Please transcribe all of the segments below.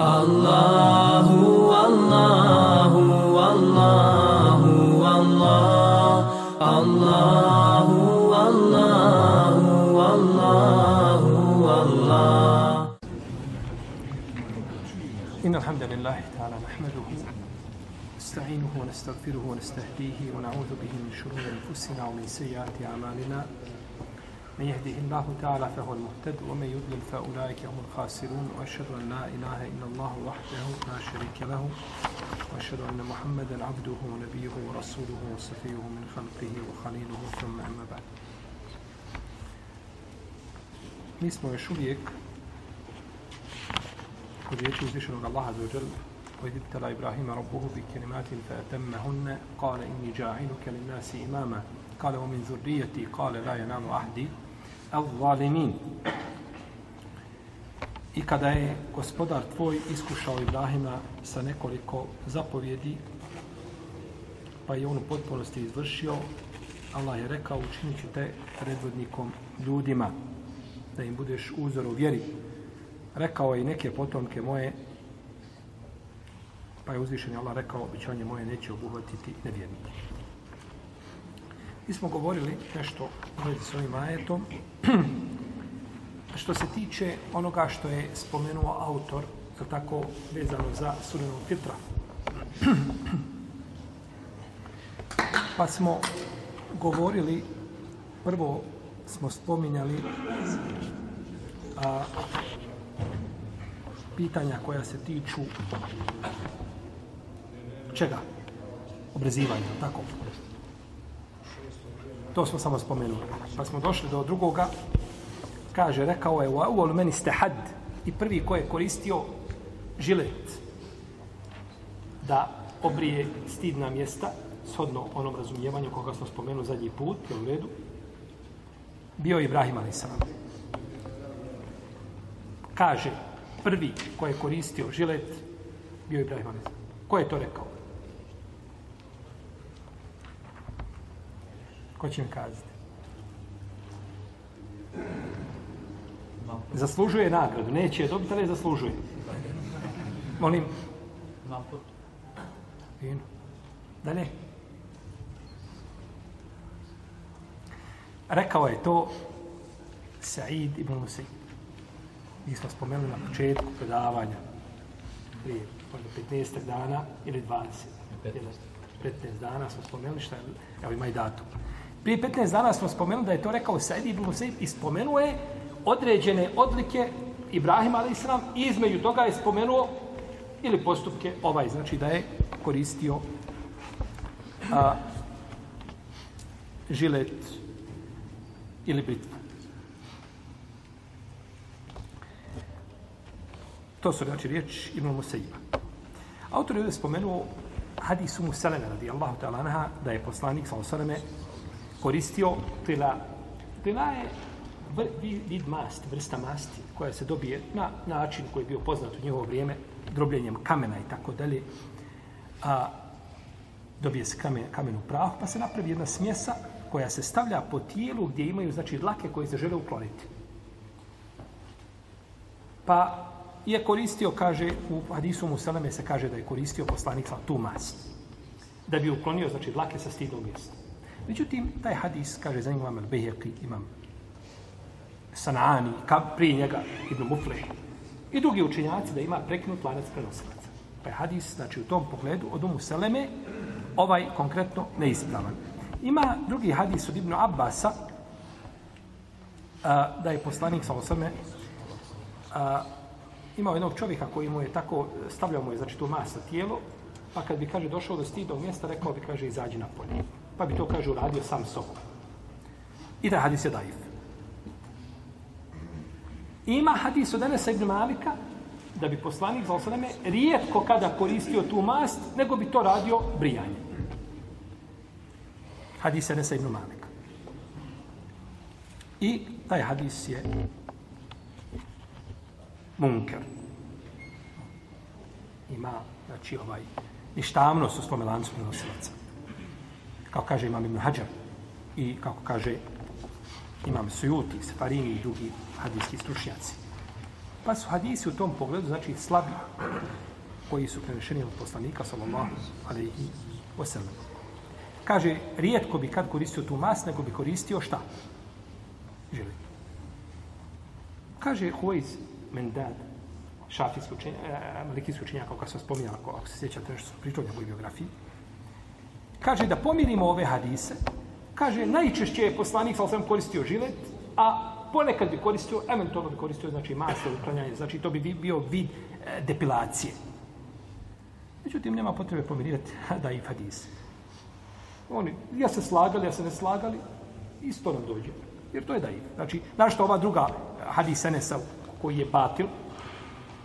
الله والله والله والله الله والله والله والله إن الحمد لله تعالى نحمده نستعينه ونستغفره ونستهديه ونعوذ به من شرور أنفسنا ومن سيئات أعمالنا. من يهده الله تعالى فهو المهتد ومن يضلل فأولئك هم الخاسرون وأشهد أن لا إله إلا الله وحده لا شريك له وأشهد أن محمدا عبده ونبيه ورسوله وصفيه من خلقه وخليله ثم أما بعد. Mi smo riječi uzvišenog Allaha za ođel وإذ ابتلى إبراهيم ربه بكلمات فأتمهن قال إني جاعلك للناس إماما قال ومن ذريتي قال لا ينام أحدي al-zalimin. I kada je gospodar tvoj iskušao Ibrahima sa nekoliko zapovjedi, pa je on u potpunosti izvršio, Allah je rekao, učinit ću te predvodnikom ljudima, da im budeš uzor u vjeri. Rekao je i neke potomke moje, pa je uzvišen Allah rekao, običanje moje neće obuhvatiti nevjernike. Mi smo govorili nešto u vezi s ovim ajetom, što se tiče onoga što je spomenuo autor, je tako vezano za sudenu fitra. Pa smo govorili, prvo smo spominjali a, pitanja koja se tiču čega? Obrezivanja, tako? To smo samo spomenuli. Pa smo došli do drugoga, kaže, rekao je, u uvolu meni ste had, i prvi ko je koristio žilet da obrije stidna mjesta, shodno onom razumijevanju koga smo spomenuli zadnji put, je u redu, bio je Ibrahim a.s. Kaže, prvi ko je koristio žilet, bio je Ibrahim a.s. Ko je to rekao? Ko će mi kazati? Zaslužuje nagradu. Neće je dobiti, ali je zaslužuje. Molim. Fino. Dalje. Rekao je to Said ibn Musaid. Mi smo spomenuli na početku predavanja prije 15 dana ili 20. 15 dana smo spomenuli šta je, evo ima i datum. Prije 15 dana smo spomenuli da je to rekao Said ibn Musaib i spomenuo je određene odlike Ibrahima a.s. i između toga je spomenuo ili postupke ovaj, znači da je koristio a, žilet ili britvu. To su znači riječ Ibn Musaiba. Autor je spomenuo hadisu Musaleme radijallahu ta'ala anha da je poslanik sa osaleme koristio tila. Tila je vid masti, vrsta masti koja se dobije na način koji je bio poznat u njegovo vrijeme, drobljenjem kamena i tako dalje. A dobije se kamen, kamen u prahu, pa se napravi jedna smjesa koja se stavlja po tijelu gdje imaju znači dlake koje se žele ukloniti. Pa je koristio, kaže, u hadisu Musaleme se kaže da je koristio poslanik sa tu mast. Da bi uklonio, znači, dlake sa stidnog mjesta. Međutim, taj hadis, kaže za imam al-Bihaki, imam Sanani, kab, prije njega Ibn Mufleh, i drugi učenjaci da ima prekinut lanac prenosilaca. Pa je hadis, znači u tom pogledu, od Umu Seleme, ovaj konkretno neispravan. Ima drugi hadis od Ibn Abbasa, a, da je poslanik sa osame a, imao jednog čovjeka koji mu je tako, stavljao mu je, znači, tu masa tijelo, pa kad bi, kaže, došao do stidnog mjesta, rekao bi, kaže, izađi na polje. Pa bi to, kaže, uradio sam sobom. I da hadis je daif. Ima hadis od Enesa ibn Malika, da bi poslanik za osadame rijetko kada koristio tu mast, nego bi to radio brijanje. Hadis Enesa ibn Malika. I taj hadis je munker. Ima, znači, ovaj, ništavnost u svome lancu prenosilaca. Kao kaže imam Ibn Hajar i kako kaže imam Sujuti, Sefarini i drugi hadijski stručnjaci. Pa su hadisi u tom pogledu, znači slabi, koji su prenešeni od poslanika, sallallahu alaihi wasallam. Kaže, rijetko bi kad koristio tu mas, nego bi koristio šta? Žili. Kaže Huayz Mendad, šafijski učenjak, eh, eh, malikijski učenjak, kako sam spominjala, ako, ako se sjećate nešto su pričali o biografiji, kaže da pomirimo ove hadise, kaže, najčešće je poslanik, sa osam koristio žilet, a ponekad bi koristio, eventualno bi koristio, znači, masno uklanjanje, znači, to bi bio vid e, depilacije. Međutim, nema potrebe pomirivati da i hadise. Oni, ja se slagali, ja se ne slagali, isto nam dođe. Jer to je daiv. Znači, našto ova druga e, hadis Enesa koji je batil,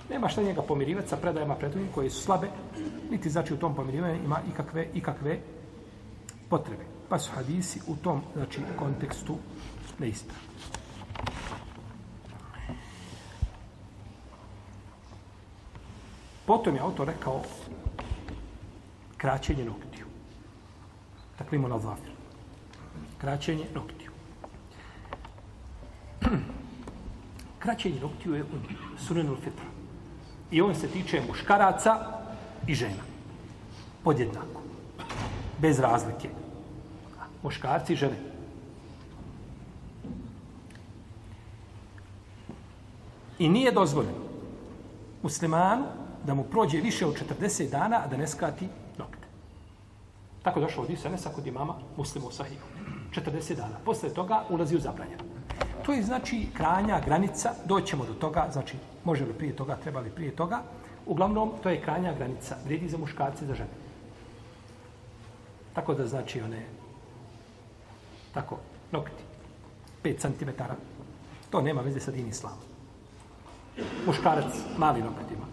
nema šta njega pomirivati sa predajama predujim koje su slabe, niti znači u tom pomirivanju ima ikakve, ikakve potrebe. Pa su hadisi u tom znači, kontekstu neispravni. Potom je autor rekao kraćenje noktiju. Dakle, imamo na zafir. Kraćenje noktiju. kraćenje noktiju je u sunenu fitra. I on se tiče muškaraca i žena. Podjednako. Bez razlike. Muškarci i žene. I nije dozvoljeno muslimanu da mu prođe više od 40 dana, a da ne skati nokte. Tako došlo od Isanesa kod imama muslima u Sahiju. 40 dana. Posle toga ulazi u zabranjeno. To je znači kranja, granica, doćemo do toga, znači može li prije toga, treba li prije toga. Uglavnom, to je kranja granica, vredi za muškarce i za žene. Tako da znači one, tako, nokti, 5 cm, to nema veze sa din islamom. Muškarac, mali nokat ima.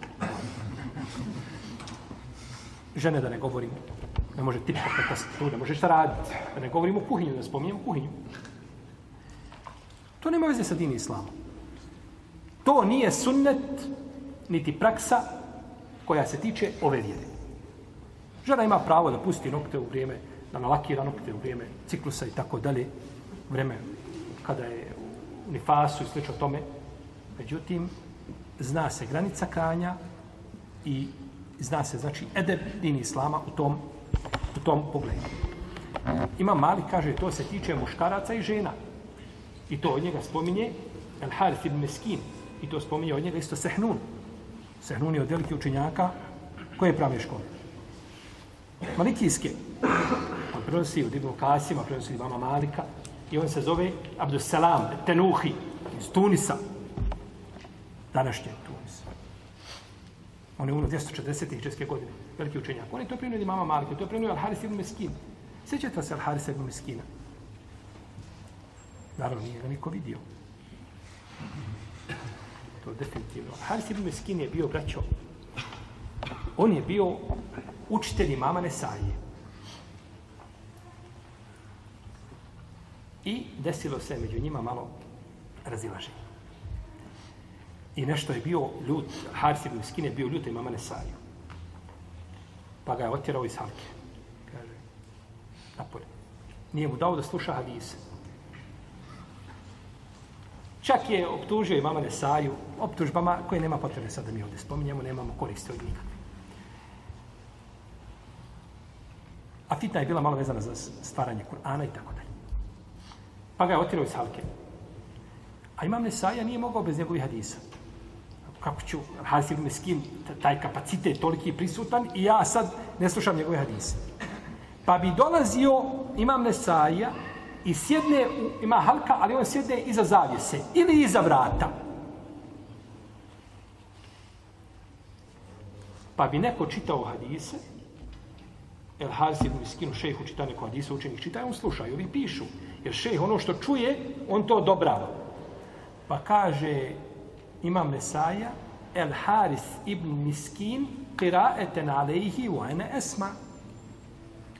Žene da ne govorim, ne može tipka kako tu, ne može šta raditi. Da ne govorimo o kuhinju, da spominjemo kuhinju. To nema veze sa din islamom. To nije sunnet, niti praksa koja se tiče ove vjere. Žena ima pravo da pusti nokte u vrijeme, da nalakira nokte u vrijeme ciklusa i tako dalje, vrijeme kada je u nifasu i slično tome. Međutim, zna se granica kranja i zna se, znači, edeb din islama u tom, u tom pogledu. Ima mali, kaže, to se tiče muškaraca i žena. I to od njega spominje El Harith ibn Meskin. I to spominje od njega isto Sehnun. Sehnun je od velikih učenjaka koje prave škole. Malikijske. On prenosi od Ibn Kasima, prenosi od Ibama Malika. I on se zove Abdussalam Tenuhi iz Tunisa. Današnje Tunis. On je umro 240. česke godine. Veliki učenjak. On je to primio od Imama Malika. To je primio Al-Haris ibn Meskin. Sjećate se Al-Haris ibn Meskina? Naravno, nije ga niko vidio. To definitivno. Haris ibn Meskin je bio braćo. On je bio učitelj imama Nesaije. I desilo se među njima malo razilaženje. I nešto je bio ljut, Haris ibn je bio ljut imama Nesaju. Pa ga je otjerao iz halke. Kaže, napolje. Nije mu dao da sluša hadise. Čak je optužio i mama Nesaju optužbama koje nema potrebe sad da mi ovdje spominjemo, nemamo koristi od njih. A fitna je bila malo vezana za stvaranje Kur'ana i tako dalje. Pa ga je otirao iz halke. A imam Nesaja nije mogao bez njegovih hadisa. Kako ću, Hasid Meskin, taj kapacitet toliki prisutan i ja sad ne slušam njegove hadise. Pa bi dolazio imam Nesaja i sjedne, ima halka, ali on sjedne iza zavjese ili iza vrata. Pa bi neko čitao hadise, El Haris ibn Miskinu, šejhu čita neko disa učenik čita, on sluša i ovi pišu. Jer šejh ono što čuje, on to odobrava. Pa kaže imam Nesaja, El Haris ibn Miskin, qiraeten alejhi wa ene esma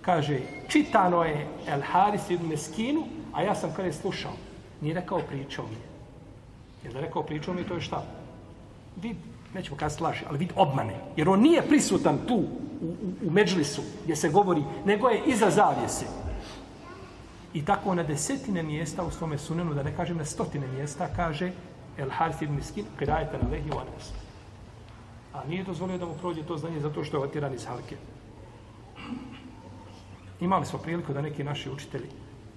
kaže, čitano je El Haris ibn Miskinu, a ja sam kada je slušao. Nije rekao pričao mi. Jer da rekao pričao mi, to je šta? Vid, nećemo kada slaži, ali vid obmane. Jer on nije prisutan tu, u, u, u Međlisu, gdje se govori, nego je iza zavijese. I tako na desetine mjesta u svome sunenu, da ne kažem na stotine mjesta, kaže El Haris ibn Miskin, kirajete na lehi u anas. A nije dozvolio da mu prođe to znanje zato što je otiran iz halke. Imali smo priliku da neki naši učitelji,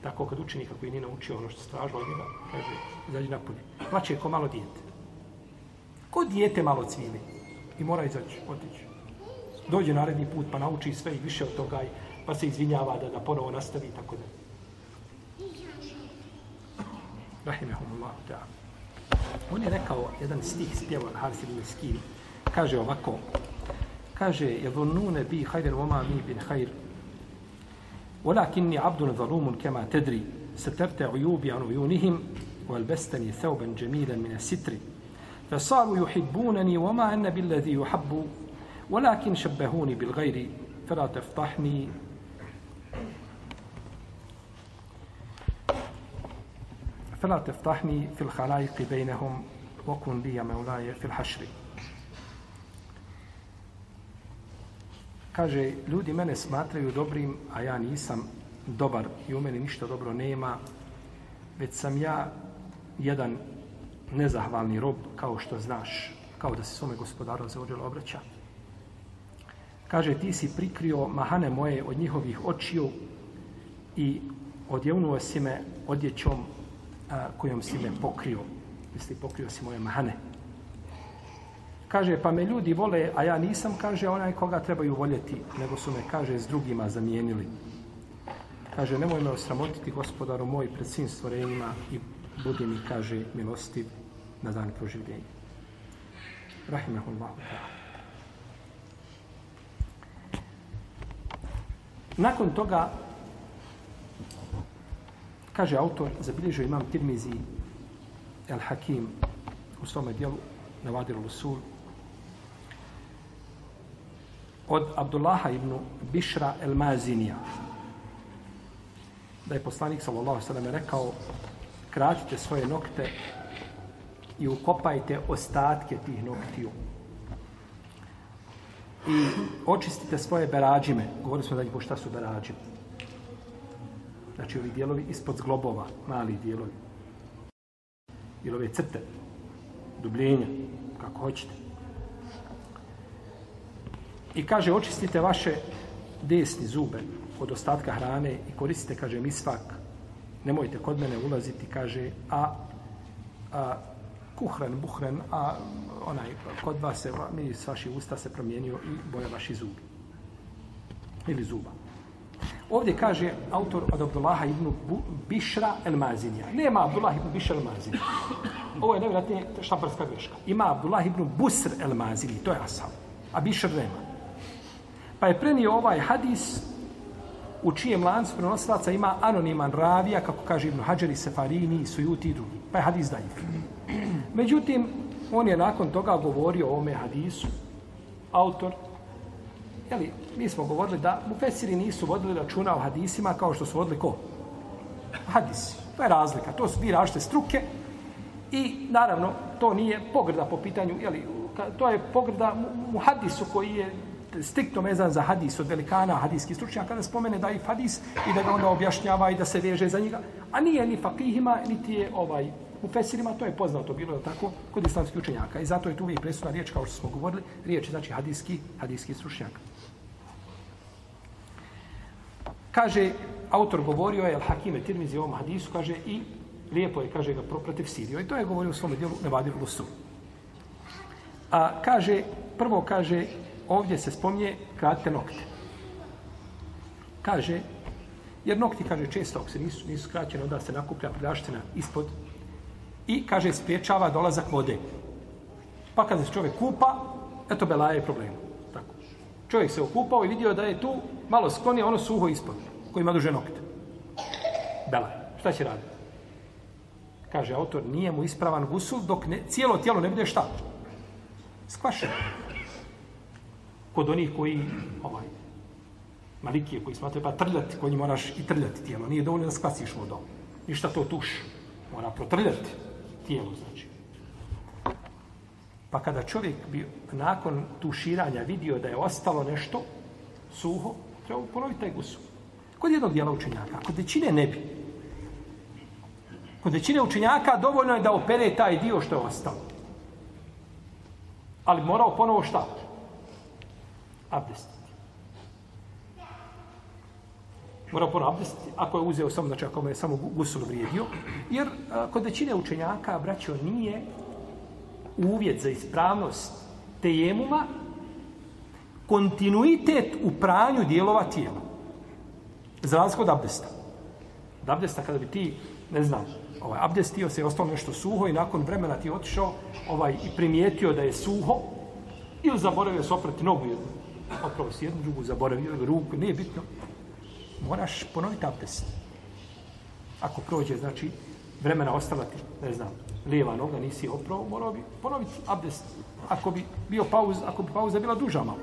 tako kad učenika koji nije naučio ono što se tražilo od njega, kaže, izađi napolje. Plaće ko malo dijete. Ko dijete malo cvili i mora izaći, otići. Dođe naredni put pa nauči sve i više od toga i pa se izvinjava da, da ponovo nastavi i tako da. Rahimehumullah ta'ala. On je rekao jedan stih spjeva Haris ibn Skiri. Kaže ovako. Kaže, يظنون بي خير وما مي بن خير ولكني عبد ظلوم كما تدري سترت عيوبي عن عيونهم والبستني ثوبا جميلا من الستر فصاروا يحبونني وما أن بالذي يحب ولكن شبهوني بالغير فلا تفضحني فلا تفضحني في الخلائق بينهم وكن لي مولاي في الحشر Kaže, ljudi mene smatraju dobrim, a ja nisam dobar i u meni ništa dobro nema, već sam ja jedan nezahvalni rob, kao što znaš, kao da se svome gospodaru za ođelo obraća. Kaže, ti si prikrio mahane moje od njihovih očiju i odjevnuo si me odjećom a, kojom si me pokrio. Misli, pokrio si moje mahane. Kaže, pa me ljudi vole, a ja nisam, kaže, onaj koga trebaju voljeti, nego su me, kaže, s drugima zamijenili. Kaže, nemoj me osramotiti, gospodaru moj, pred svim stvorenjima i budi mi, kaže, milostiv na dan proživljenja. Rahimahullahu ta'ala. Nakon toga, kaže autor, zabilježio imam Tirmizi El Hakim u svome dijelu Navadir Lusul od Abdullaha ibn Bišra El Mazinija da je poslanik sallallahu sallam rekao kratite svoje nokte i ukopajte ostatke tih noktiju i očistite svoje berađime. Govorili smo da ih šta su berađime. Znači ovi dijelovi ispod zglobova, mali dijelovi. Ili ove crte, dubljenja, kako hoćete. I kaže, očistite vaše desni zube od ostatka hrane i koristite, kaže, misvak. Nemojte kod mene ulaziti, kaže, a, a kuhren, buhren, a onaj, kod vas se, mi s vaših usta se promijenio i boja vaši zubi. Ili zuba. Ovdje kaže autor od Abdullaha ibn Bišra el Mazinija. Nema Abdullah ibn Bišra el Mazinija. Ovo je nevjerojatnije štamparska greška. Ima Abdullah ibn Busr el Mazini, to je Asal. A Bišr nema. Pa je prenio ovaj hadis u čijem lancu prenosilaca ima anoniman ravija, kako kaže Ibn Hađari, Sefarini, Sujuti i drugi. Pa je hadis dajiv. Međutim, on je nakon toga govorio o ome hadisu, autor, jeli, mi smo govorili da mufesiri nisu vodili računa o hadisima kao što su vodili ko? Hadisi. To je razlika. To su dvije različite struke i naravno to nije pogrda po pitanju, jeli, to je pogrda mu hadisu koji je striktno vezan za hadis od velikana hadijski stručnjak, kada spomene da i hadis i da ga onda objašnjava i da se veže za njega. A nije ni fakihima, niti je ovaj u Fesirima, to je poznato bilo, je tako, kod islamskih učenjaka. I zato je tu uvijek presudna riječ, kao što smo govorili, riječ znači hadijski, hadijski stručnjak. Kaže, autor govorio je, Al-Hakime Tirmizi u ovom hadisu, kaže, i lijepo je, kaže, ga protiv Sirio. I to je govorio u svom dijelu Nevadir Lusu. A kaže, prvo kaže, ovdje se spomnje kratke nokte. Kaže, jer nokti, kaže, često, ako se nisu, nisu skraćene, onda se nakuplja prljaština ispod i, kaže, spriječava dolazak vode. Pa kada se čovjek kupa, eto, belaje problem. Tako. Čovjek se okupao i vidio da je tu malo sklonio ono suho ispod, koji ima duže nokte. Bela. Šta će raditi? Kaže autor, nije mu ispravan gusul dok ne, cijelo tijelo ne bude šta? Skvašeno. Kod onih koji, ovaj, malikije koji smatraju, pa trljati, koji moraš i trljati tijelo. Nije dovoljno da skvasiš vodom. Ništa to tuš. Mora protrljati tijelu, znači. Pa kada čovjek bi nakon tuširanja vidio da je ostalo nešto suho, treba ponoviti taj gusul. Kod jednog dijela učenjaka, kod većine ne bi. Kod većine učenjaka dovoljno je da opere taj dio što je ostalo. Ali morao ponovo šta? Abdest. Mora ponovo abdestiti, ako je uzeo samo, znači ako mu je samo gusul vrijedio. Jer a, kod većine učenjaka, braćo, nije uvjet za ispravnost tejemuma kontinuitet u pranju dijelova tijela. Za razliku od abdesta. Od abdesta kada bi ti, ne znam, ovaj, abdestio se i ostalo nešto suho i nakon vremena ti otišao ovaj, i primijetio da je suho ili zaboravio se oprati nogu jednu. Opravo si jednu, drugu zaboravio ili ruku, nije bitno. Moraš ponoviti abdest. Ako prođe, znači, vremena ostala ti, ne znam, lijeva noga, nisi oprao, morao bi ponoviti abdest. Ako bi bio pauz, ako bi pauza bila duža malo.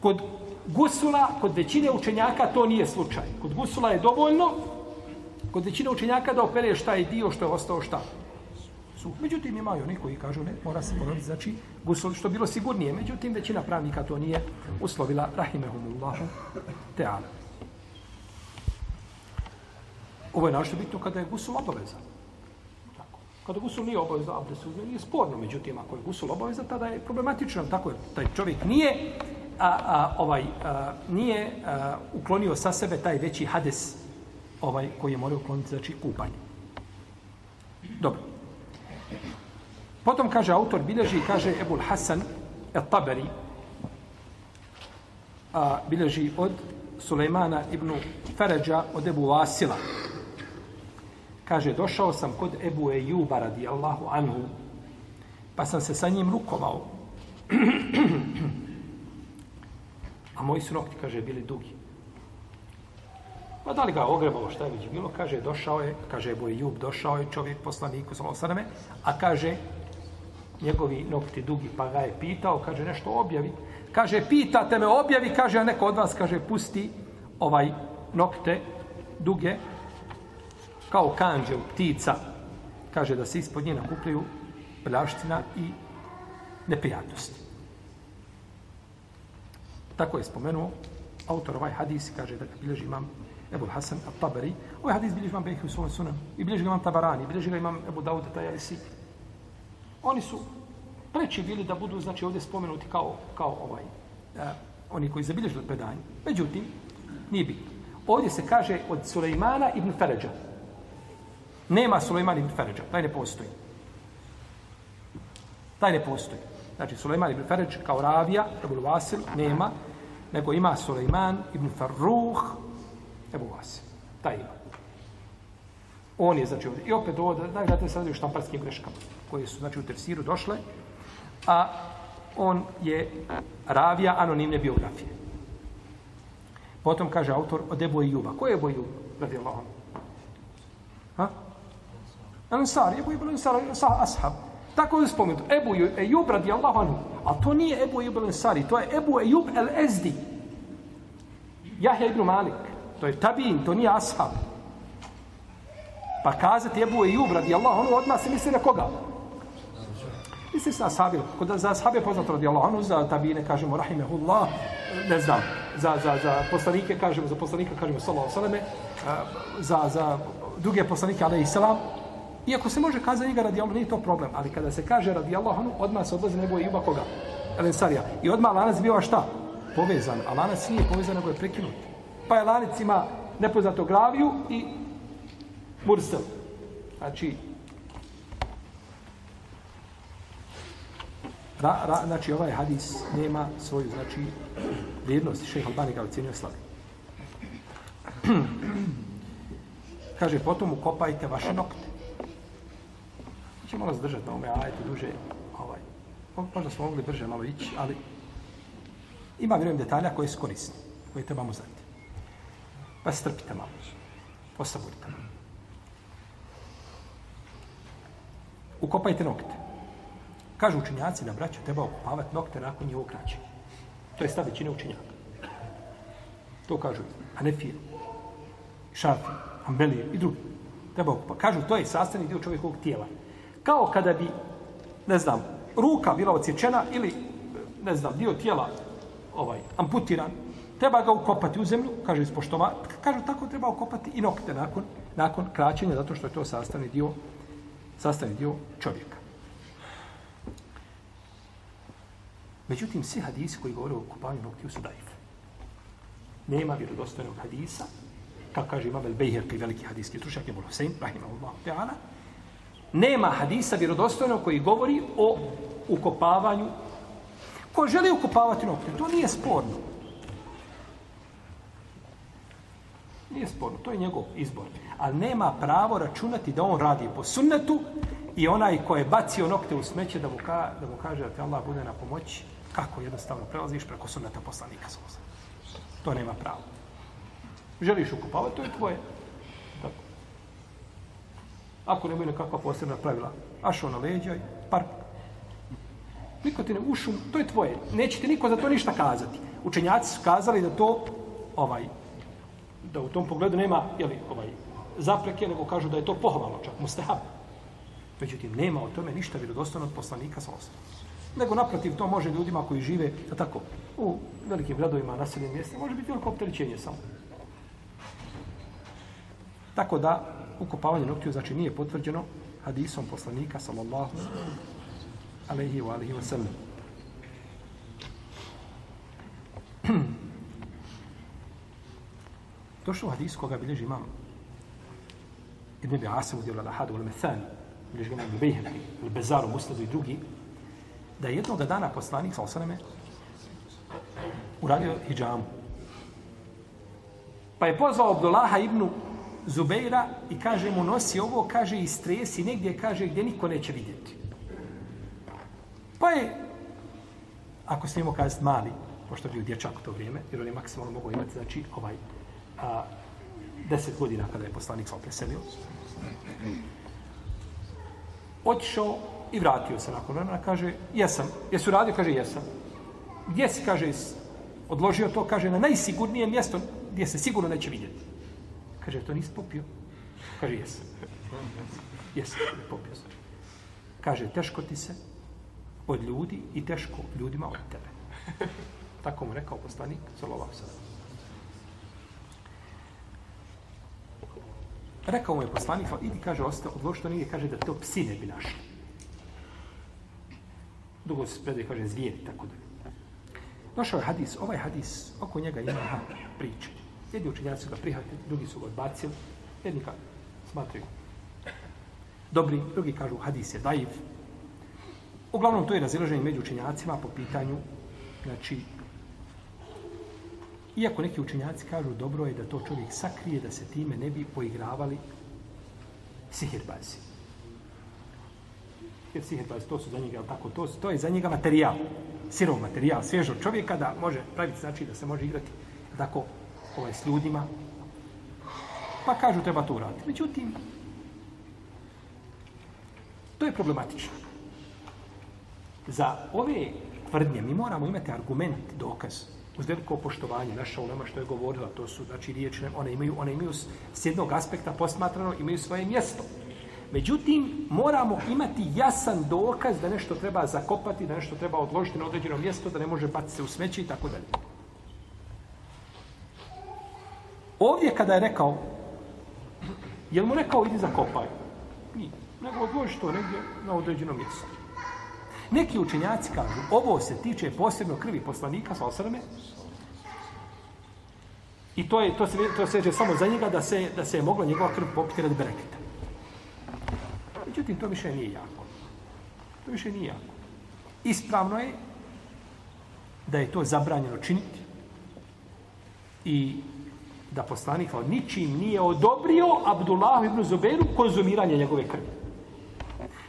Kod gusula, kod većine učenjaka to nije slučaj. Kod gusula je dovoljno, kod većine učenjaka da opereš taj dio što je ostao šta. Su. Međutim, imaju oni koji kažu ne, mora se ponoviti, znači gusul što bilo sigurnije. Međutim, većina pravnika to nije uslovila, rahimehumullahu teala. Ovo je našto bitno kada je gusul obavezan. Tako. Kada gusul nije obavezan, abdest uzme, nije sporno. Međutim, ako je gusul obavezan, tada je problematično. Tako je, taj čovjek nije a, a, ovaj, a, nije a, uklonio sa sebe taj veći hades ovaj koji je morao ukloniti, znači kupanje. Dobro. Potom kaže autor bilježi, kaže Ebul Hasan et-Taberi, a, bilježi od Sulejmana ibn Feređa od Ebu Vasila. Kaže, došao sam kod Ebu Ejuba radijallahu anhu, pa sam se sa njim rukovao. A moji su nokti, kaže, bili dugi. Pa da li ga ogrebalo, šta je već bilo? Kaže, došao je, kaže, Ebu Ejub, došao je čovjek poslaniku, samo osaname, a kaže, njegovi nokti dugi, pa ga je pitao, kaže, nešto objavi. Kaže, pitate me, objavi, kaže, a neko od vas, kaže, pusti ovaj nokte duge, kao kanđe u ptica, kaže, da se ispod nje nakupljaju prljavština i neprijatnosti. Tako je spomenuo autor ovaj hadis, kaže da bilježi imam Ebu Hasan al-Tabari. Ovaj hadis bilježi imam Bejhi u svojom sunan. I bilježi ga imam Tabarani, bilježi ga imam Ebu Dawud Tajalisi. Oni su preći bili da budu, znači, ovdje spomenuti kao, kao ovaj, eh, oni koji zabilježili predanje. Međutim, nije bitno. Ovdje se kaže od Sulejmana ibn Feređa. Nema Sulejman ibn Feređa. Taj ne postoji. Taj ne postoji. Znači, Sulejman ibn Feređ kao ravija, Ebul Vasil, nema nego ima Sulejman ibn Farruh Ebu Vasil. Taj ima. On je, znači, ovdje. I opet ovo, da se sad o štamparskim greškama, koje su, znači, u tefsiru došle, a on je ravija anonimne biografije. Potom kaže autor od Ebu Ejuba. Ko je Ebu Ejub? Radi Allah. Ha? Ansar, Ebu Ibn Ansar, ashab. Tako je spomenuto. Ebu Ejub radi Allahu anhu. A to nije Ebu Ejub el-Ansari, to je Ebu Ejub el-Ezdi. Jahja ibn Malik. To je tabin, to nije ashab. Pa kazati Ebu Ejub radi Allahu anhu, odmah se misli na koga? Misli se na ashabi. Kod za ashabi je poznato radi Allahu anhu, za tabine kažemo rahimehullah, ne znam, za, za, za poslanike kažemo, za poslanike kažemo sallahu salame, za, za druge poslanike, alaihi salam, Iako se može kazati njega radi Allah, nije to problem. Ali kada se kaže radi Allah, ono odmah se odlazi nebo Juba koga? Elensarija. I odmah lanac bio šta? Povezan. A lanac nije povezan, nego je prekinut. Pa je lanac ima nepoznato graviju i mursel. Znači, ra, ra, znači ovaj hadis nema svoju znači vrijednost. Šejh Albani ga ocenio slabi. Kaže, potom ukopajte vaše nokte ćemo malo zdržati na ome ajetu duže. Ovaj. Možda smo mogli brže malo ići, ali ima, vjerujem, detalja koje su korisni, koje trebamo znati. Pa strpite malo. osaburite malo. Ukopajte nokte. Kažu učinjaci da braću treba okupavati nokte nakon njihovog kraćenja. To je stav većine učinjaka. To kažu Hanefije, Šafi, Ambelije i drugi. Treba okupati. Kažu, to je sastavni dio čovjekovog tijela kao kada bi, ne znam, ruka bila odsječena ili, ne znam, dio tijela ovaj, amputiran, treba ga ukopati u zemlju, kaže ispoštova, kažu tako treba ukopati i nokte nakon, nakon kraćenja, zato što je to sastavni dio, sastavni dio čovjeka. Međutim, svi hadisi koji govore o kupanju noktiju su daif. Nema vjerodostojnog hadisa, kako kaže Imam El Bejherki, veliki hadijski stručnjak, je Bolo Hussein, rahimahullah, ta'ala, nema hadisa vjerodostojno koji govori o ukopavanju. Ko želi ukopavati noktiju, to nije sporno. Nije sporno, to je njegov izbor. Ali nema pravo računati da on radi po sunnetu i onaj ko je bacio nokte u smeće da mu, ka, da mu kaže da te Allah bude na pomoći, kako jednostavno prelaziš preko sunneta poslanika Zoza. To nema pravo. Želiš ukopavati, to je tvoje. Ako nemaju nekakva posebna pravila, ašo na leđa i park. Niko ti ne ušu, to je tvoje. Neće ti niko za to ništa kazati. Učenjaci su kazali da to ovaj da u tom pogledu nema jeli, ovaj, zapreke, nego kažu da je to pohvalno čak, mustahab. Međutim, nema o tome ništa vjerodostojno od poslanika sa osnovom. Nego naprotiv, to može ljudima koji žive da tako, u velikim gradovima, naseljenim mjestima, može biti veliko opterećenje samo. Tako da, ukopavanje noktiju, znači, nije potvrđeno hadisom poslanika, sallallahu alaihi wa alihi wa sallam. Došlo u hadisu koga bilježi imam Ibn Abi Asim udjela Lahadu al Methan, bilježi imam Ibn Bejheqi, il Bezaru, Musledu i drugi, da je jednog dana poslanik sa osaname uradio hijjamu. Pa je pozvao Abdullaha ibn Zubeira i kaže mu nosi ovo, kaže i stresi negdje, kaže gdje niko neće vidjeti. Pa je, ako snimo kazati mali, pošto je bio dječak u to vrijeme, jer on je maksimalno mogao imati, znači, ovaj, a, deset godina kada je poslanik sam preselio. Otišao i vratio se nakon vremena, kaže, jesam. Jesu radio? Kaže, jesam. Gdje si, kaže, odložio to, kaže, na najsigurnije mjesto gdje se sigurno neće vidjeti. Kaže, to nisi popio? Kaže, jesam. Jesam, popio sam. Kaže, teško ti se od ljudi i teško ljudima od tebe. Tako mu rekao poslanik, sallallahu sallam. Rekao mu je poslanik, idi, kaže, ostao, odloži to nije, kaže, da to psi ne bi našli. Dugo se predaj, kaže, zvijeri, tako da. Došao je hadis, ovaj hadis, oko njega ima ha, priče. Jedni učenjaci su ga prihvatili, drugi su ga odbacili, jedni ka, smatraju dobri, drugi kažu hadis je daiv. Uglavnom, to je razilaženje među učenjacima po pitanju, znači, Iako neki učenjaci kažu dobro je da to čovjek sakrije, da se time ne bi poigravali sihirbazi. Jer sihirbazi, to su za njega, tako, to, to je za njega materijal, sirov materijal, svježo čovjeka da može praviti, znači da se može igrati tako ovaj, s ljudima. Pa kažu treba to uraditi. Međutim, to je problematično. Za ove tvrdnje mi moramo imati argument, dokaz, uz veliko poštovanje naša ulema što je govorila, to su znači riječi, one imaju, one imaju s jednog aspekta posmatrano, imaju svoje mjesto. Međutim, moramo imati jasan dokaz da nešto treba zakopati, da nešto treba odložiti na određeno mjesto, da ne može baciti se u smeće i tako dalje. Ovdje kada je rekao, je mu rekao idi zakopaj? Nije. Nego odloži to negdje na određeno mjesto. Neki učenjaci kažu, ovo se tiče posebno krvi poslanika sa osrme, i to je to se to se samo za njega da se da se je mogla njegova krv popiti radi bereketa. Međutim, to više nije jako. To više nije jako. Ispravno je da je to zabranjeno činiti i da poslanik kao ničim nije odobrio Abdullahu ibn Zuberu konzumiranje njegove krvi.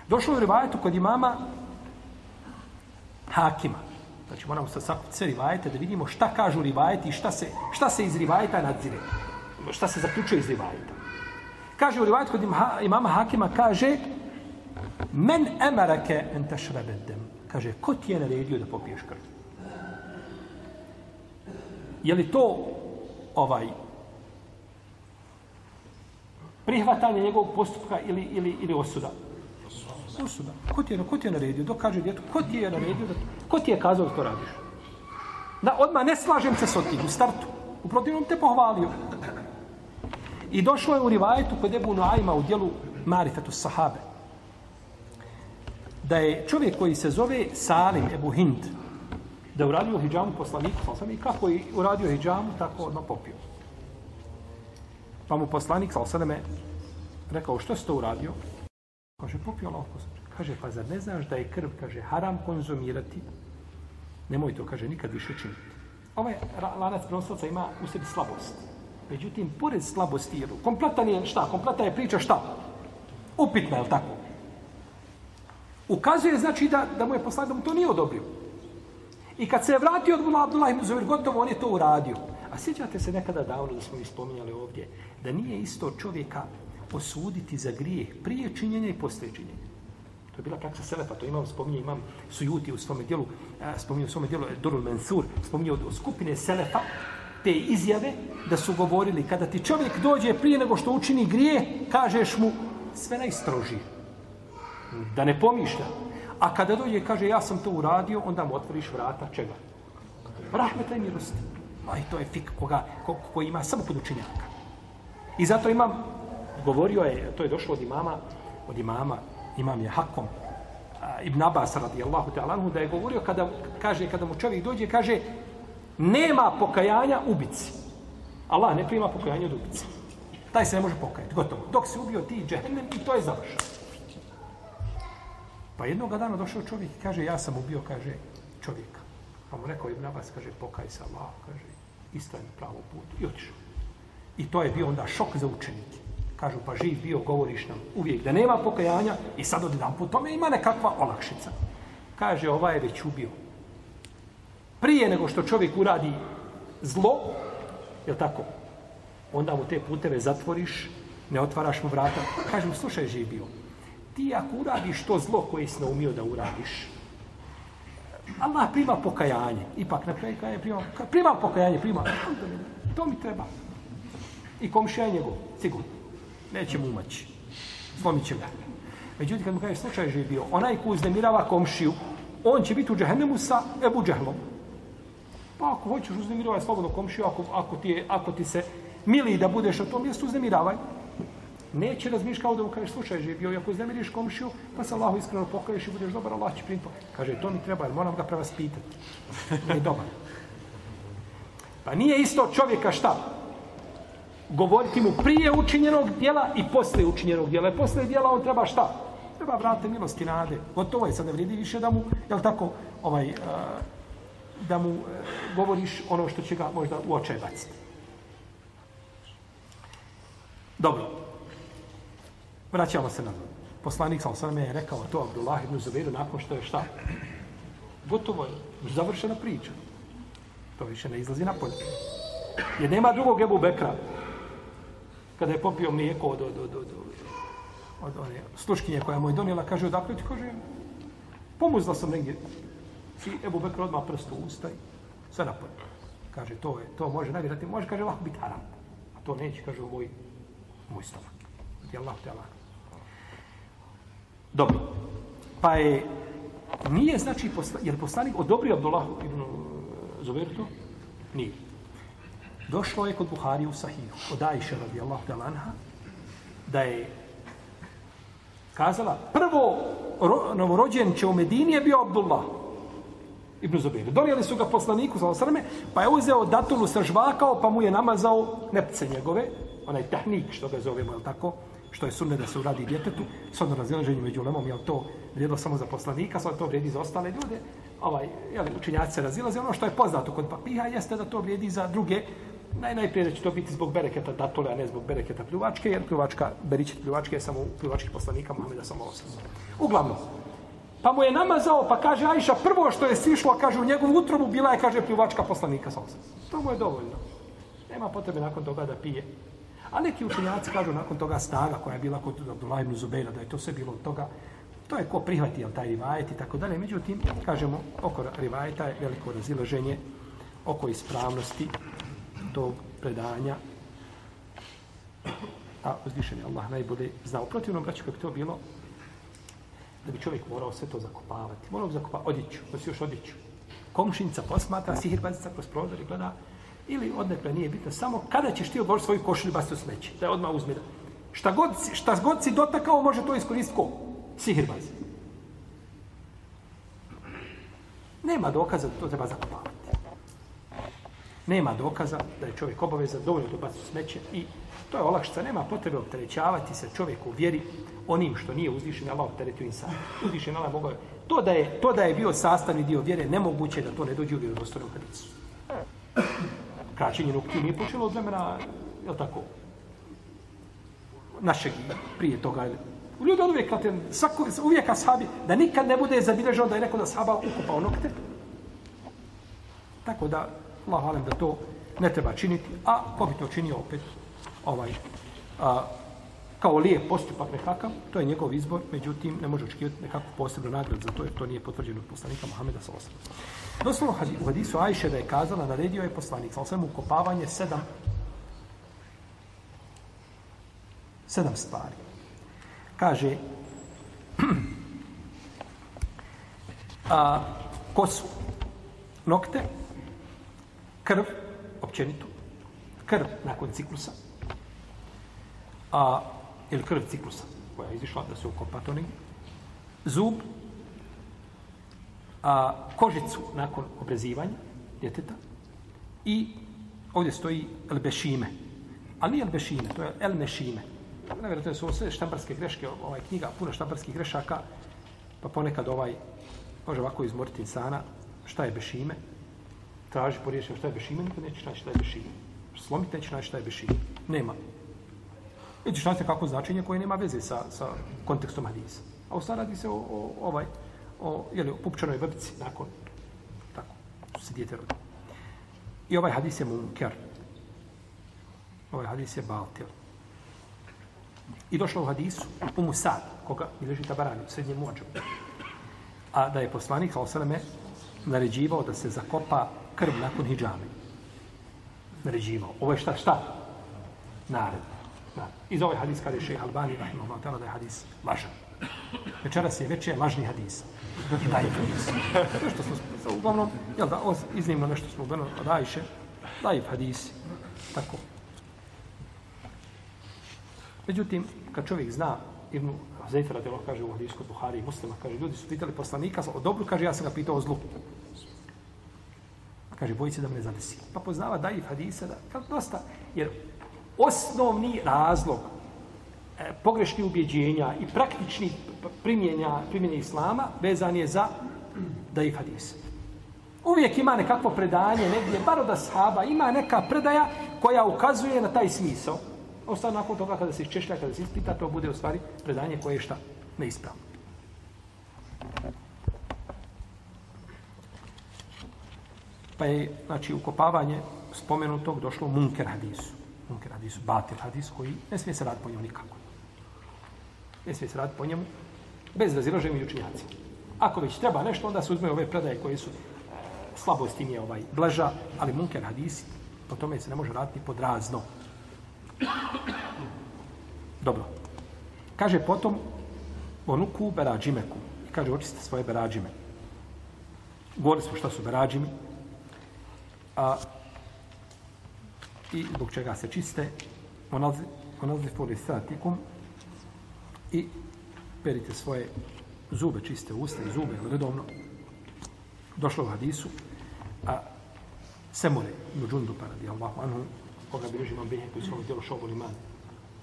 Došlo je rivajetu kod imama Hakima. Znači moramo sa sakupiti sve rivajete da vidimo šta kažu rivajeti i šta se, šta se iz rivajeta nadzire. Šta se zaključuje iz rivajeta. Kaže u rivajetu kod imama Hakima, kaže Men emarake en tešrebedem. Kaže, ko ti je naredio da popiješ krv? Je li to ovaj prihvatanje njegovog postupka ili, ili, ili osuda? Osuda. Ko ti je, ko ti je naredio? Dok kaže djetu, ko ti je naredio? Da, ko ti je kazao da to radiš? Da, odmah ne slažem se s otim u startu. U protivnom te pohvalio. I došlo je u rivajetu kod Ebu Noajma u dijelu Marifetu Sahabe. Da je čovjek koji se zove Salim Ebu Hind, da je uradio hijjamu poslaniku, sam i kako je uradio hijjamu, tako odmah popio. Pa mu poslanik, sal sada rekao, što si to uradio? Kaže, popio Allah. Kaže, pa zar ne znaš da je krv, kaže, haram konzumirati? Nemoj to, kaže, nikad više činiti. Ovaj lanac prenoslaca ima u sebi slabost. Međutim, pored slabosti, jer kompletan je šta? Kompletan je priča šta? Upitna, je tako? Ukazuje, znači, da, da mu je poslanik, da mu to nije odobrio. I kad se je vratio od Abdullah ibn Zubair, gotovo on je to uradio. A sjećate se nekada davno da smo mi spominjali ovdje, da nije isto čovjeka osuditi za grijeh prije činjenja i poslije činjenja. To je bila praksa Selefa, to imam, spominje, imam Sujuti u svome dijelu, spominje u svome dijelu Dorul Mansur, spominje od skupine Selefa, te izjave da su govorili kada ti čovjek dođe prije nego što učini grije, kažeš mu sve najstrožije. Da ne pomišlja. A kada dođe kaže ja sam to uradio, onda mu otvoriš vrata čega? Rahmeta i milosti. A to je fik koga, ko, koji ima samo kod učenjaka. I zato imam, govorio je, to je došlo od imama, od imama, imam je Hakom, Ibn Abbas radijallahu ta'ala anhu, da je govorio kada, kaže, kada mu čovjek dođe, kaže, nema pokajanja ubici. Allah ne prima pokajanje od ubici. Taj se ne može pokajati, gotovo. Dok se ubio ti džehennem i to je završeno. Pa jednog dana došao čovjek i kaže, ja sam ubio, kaže, čovjeka. Pa mu rekao Ibn Abbas, kaže, pokaj se Allah, kaže, istraje na pravom putu. I otišao. I to je bio onda šok za učenike. Kažu, pa živ bio, govoriš nam uvijek da nema pokajanja i sad od jedan put tome ima nekakva olakšica. Kaže, ovaj je već ubio. Prije nego što čovjek uradi zlo, je tako? Onda mu te puteve zatvoriš, ne otvaraš mu vrata. Kaže mu, slušaj, živ bio. Ti ako uradiš to zlo koje si naumio da uradiš, Allah prima pokajanje. Ipak na kraju kraja prima, prima pokajanje, prima. To mi treba. I komšija je njegov, sigurno. Neće mu umaći. Slomit će ga. Međutim, kad mu kaže, slučaj je bio, onaj ko uznemirava komšiju, on će biti u džahennemu sa Ebu Džehlom. Pa ako hoćeš uznemiravati slobodno komšiju, ako, ako, ti je, ako ti se mili da budeš na tom mjestu, uznemiravaj. Neće razmišljati kao da mu kažeš, slučaj je bio, ako uznemiriš komšiju, pa se Allahu iskreno pokaješ i budeš dobar, Allah će primiti. Kaže, to mi treba, jer moram ga prevaspitati. Nije dobar. Pa nije isto čovjeka šta? govoriti mu prije učinjenog dijela i posle učinjenog dijela. I posle dijela on treba šta? Treba vrate milosti nade. Gotovo je, sad ne vredi više da mu, jel tako, ovaj, eh, da mu eh, govoriš ono što će ga možda u očaj baciti. Dobro. Vraćamo se na to. Poslanik sa sam je rekao to Abdullah ibn Zubairu nakon što je šta? Gotovo je. Završena priča. To više ne izlazi na polje. Jer nema drugog Ebu Bekra kada je popio mlijeko od, od, od, od, od one sluškinje koja mu je donijela, kaže, odakle ti, kaže, pomuzla sam negdje. I Ebu Bekr odmah prstu ustaj, sve napoj. Kaže, to je, to može najvjerati, može, kaže, lako biti haram. A to neće, kaže, u moj, moj stomak. Je Allah te Allah. Dobro. Pa je, nije znači, posla, je li poslanik odobrio Abdullah ibn Zubair to? Nije. Došlo je kod Buhari u Sahihu, od Ajše radijallahu ta'ala anha, da je kazala, prvo ro, novorođen će u Medini je bio Abdullah ibn Zubair. Donijeli su ga poslaniku sa osrme, pa je uzeo datulu sa žvakao, pa mu je namazao nepce njegove, onaj tehnik što ga zovemo, je tako? Što je sunne da se uradi djetetu, s odno razilaženju među lemom, je to vrijedilo samo za poslanika, sad to vrijedi za ostale ljude, ovaj, jel, učinjaci se razilaze, ono što je poznato kod papiha jeste da to vrijedi za druge Naj, najprije da će to biti zbog bereketa datole, a ne zbog bereketa pljuvačke, jer pljuvačka, beričet pljuvačke je samo pljuvački poslanika Muhammeda samo osam. Uglavnom, pa mu je namazao, pa kaže Ajša, prvo što je sišlo, kaže, u njegovu utrobu bila je, kaže, pljuvačka poslanika sa osam. To mu je dovoljno. Nema potrebe nakon toga da pije. A neki učenjaci kažu nakon toga snaga koja je bila kod Abdullah ibn Zubeira, da je to sve bilo od toga, to je ko prihvati taj rivajet i tako dalje. Međutim, kažemo, oko rivajeta je veliko razilaženje oko ispravnosti tog predanja a uzvišen je Allah najbolje zna. U protivnom, braću, kako to bilo, da bi čovjek morao sve to zakopavati. Morao bi zakopavati odjeću, da si još odjeću. Komšinica posmatra, sihirbazica kroz prozor i gleda, Ili odnekle nije bitno, samo kada ćeš ti odložiti svoju košulju basti u smeće. Da je odmah uzme. da- Šta god, šta god si dotakao, može to iskoristiti ko? Sihirbaz. Nema dokaza da to treba zakopavati. Nema dokaza da je čovjek obavezan dovoljno baciti u smeće i to je olakšica. Nema potrebe opterećavati se čovjeku u vjeri onim što nije uzvišen Allah opteretio insan. Uzvišen Allah mogao je. To da je, to da je bio sastavni dio vjere, nemoguće je da to ne dođe u vjerodostojnom hadisu. Kraćenje noktiju nije počelo od vremena, je tako, našeg prije toga. Ljudi od uvijek, svako, uvijek ashabi, da nikad ne bude zabilježeno da je neko da ashaba ukupao nokte. Tako da, Allah da to ne treba činiti, a ko bi to činio opet, ovaj, a, kao lijep postupak nekakav, to je njegov izbor, međutim, ne može očekivati nekakvu posebnu nagradu za to, jer to nije potvrđeno od poslanika Mohameda s.a.v. Doslovno u hadisu Ajše da je kazala, naredio je poslanik sa ukopavanje sedam sedam stvari. Kaže, a, kosu, nokte, krv, općenito, krv nakon ciklusa, a, ili krv ciklusa koja je izišla da se ukopa to negdje, zub, a, kožicu nakon obrezivanja djeteta i ovdje stoji elbešime. Ali nije elbešime, to je elmešime. Nevjerojatno su ovo sve štamparske greške, ovaj knjiga, puno štamparskih grešaka, pa ponekad ovaj može ovako izmoriti insana šta je bešime, traži po riječima šta je bešime, nikad neće naći šta je bešime. Slomiti neće naći šta je bešime. Nema. I šta se kako značenje koje nema veze sa, sa kontekstom hadisa. A u radi se o, o ovaj, o, jeli, o pupčanoj vrbici nakon, tako, se dijete rodi. I ovaj hadis je munker. Ovaj hadis je baltil. I došlo u hadisu u Musad, koga bilježi Tabarani, u srednjem muadžu. A da je poslanik, sa osaleme, naređivao da se zakopa krv nakon hijjame. Naređivao. Ovo je šta? Šta? Da. I Iz ovaj hadis kada je šeha Albani, rahimahullah, ta'ala, da je hadis lažan. Večeras je veće lažni hadis. I daje hadis. To što smo, uglavnom, jel da, os- iznimno nešto smo ubeno od Ajše, daje hadis. Tako. Međutim, kad čovjek zna, Ibn Zajfer Adelo kaže u hadisku Buhari i muslima, kaže, ljudi su pitali poslanika o dobru, kaže, ja sam ga pitao o zlu. Kaže, boji se da me ne zadesi. Pa poznava daif hadisa, da, kao dosta, jer osnovni razlog e, pogrešnih ubjeđenja i praktični primjenja, primjenja islama vezan je za dajiv hadis. Uvijek ima nekakvo predanje negdje, bar od ashaba, ima neka predaja koja ukazuje na taj smisao. Ostalo nakon toga kada se iščešlja, kada se ispita, to bude u stvari predanje koje je šta? Neispravno. Pa je, znači, ukopavanje spomenutog došlo u munker hadisu. Munker hadis, batir hadis koji ne smije se raditi po njemu nikako. Ne smije se raditi po njemu bez razilaženja među učinjacima. Ako već treba nešto, onda se uzme ove predaje koje su eh, slabost im je ovaj blaža, ali munker hadisi, po tome se ne može raditi pod razno. Dobro. Kaže potom onuku berađimeku. I kaže očiste svoje berađime. Govorili smo šta su berađimi. A, I zbog čega se čiste. Onazli foli satikum. I perite svoje zube, čiste usta i zube, redovno. Došlo u hadisu. A Semure, ibn Džundupa, radijallahu anhu, koga bi režimo bihe koji su ovo djelo šobol iman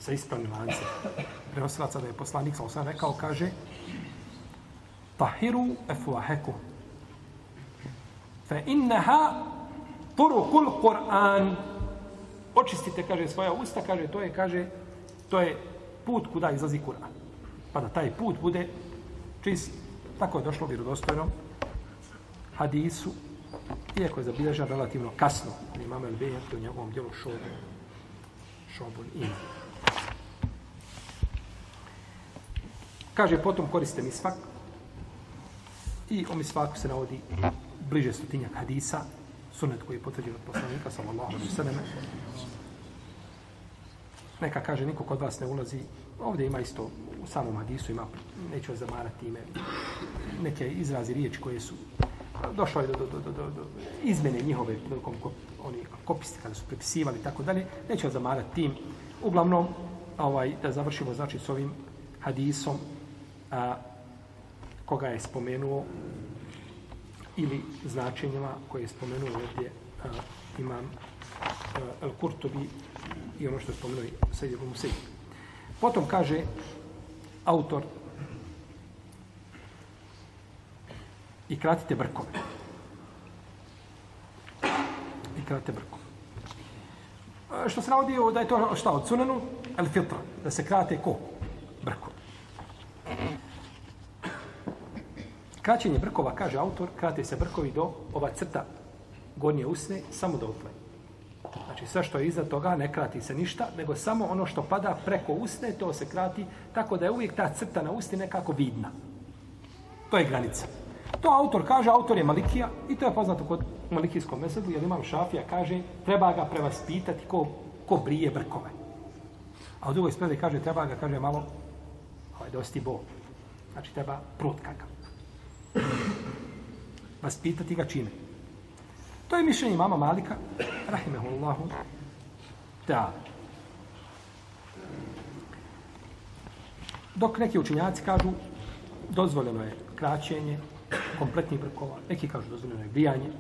sa ispravnim lancem. Prenosilaca da je poslanik, sa osam rekao, kaže Tahiru efuaheku fe inneha turukul Kur'an očistite, kaže, svoja usta, kaže, to je, kaže, to je put kuda izlazi Kur'an. Pa da taj put bude čist. Tako je došlo vjerodostojno hadisu iako je zabilježen relativno kasno, ali imam El Bejhek u njegovom djelu šobu, šobun ima. Kaže, potom koriste misvak i o misvaku se navodi bliže stotinjak hadisa, sunet koji je potvrđen od poslanika, sallallahu alaihi sallam. Neka kaže, niko kod vas ne ulazi, ovdje ima isto, u samom hadisu ima, neću vas zamarati ime, neke izrazi riječi koje su došlo je do, do, do, do, do, do izmene njihove prilikom ko, oni kopisti kada su prepisivali i tako dalje. Neću vas zamarati tim. Uglavnom, ovaj, da završimo znači s ovim hadisom a, koga je spomenuo ili značenjima koje je spomenuo ovdje a, imam El Kurtobi i ono što je spomenuo Sejid ibn Musaib. Potom kaže autor i kratite brkove. I kratite brkove. Što se navodi da je to šta od sunanu? El fitra. Da se krate ko? Brkove. Kraćenje brkova, kaže autor, krate se brkovi do ova crta gornje usne, samo do otle. Znači sve što je iza toga ne krati se ništa, nego samo ono što pada preko usne, to se krati, tako da je uvijek ta crta na usti nekako vidna. To je granica. To autor kaže, autor je Malikija i to je poznato kod Malikijskom mesebu, jer imam Šafija kaže, treba ga prevaspitati ko, ko brije brkove. A u drugoj spredi kaže, treba ga, kaže, malo, ovaj, dosti bo. Znači, treba prutka ga. Vaspitati ga čime? To je mišljenje mama Malika, rahimehullahu, da. Dok neki učinjaci kažu, dozvoljeno je kraćenje, kompletnih brkova, neki kažu dozvoljeno je brijanje,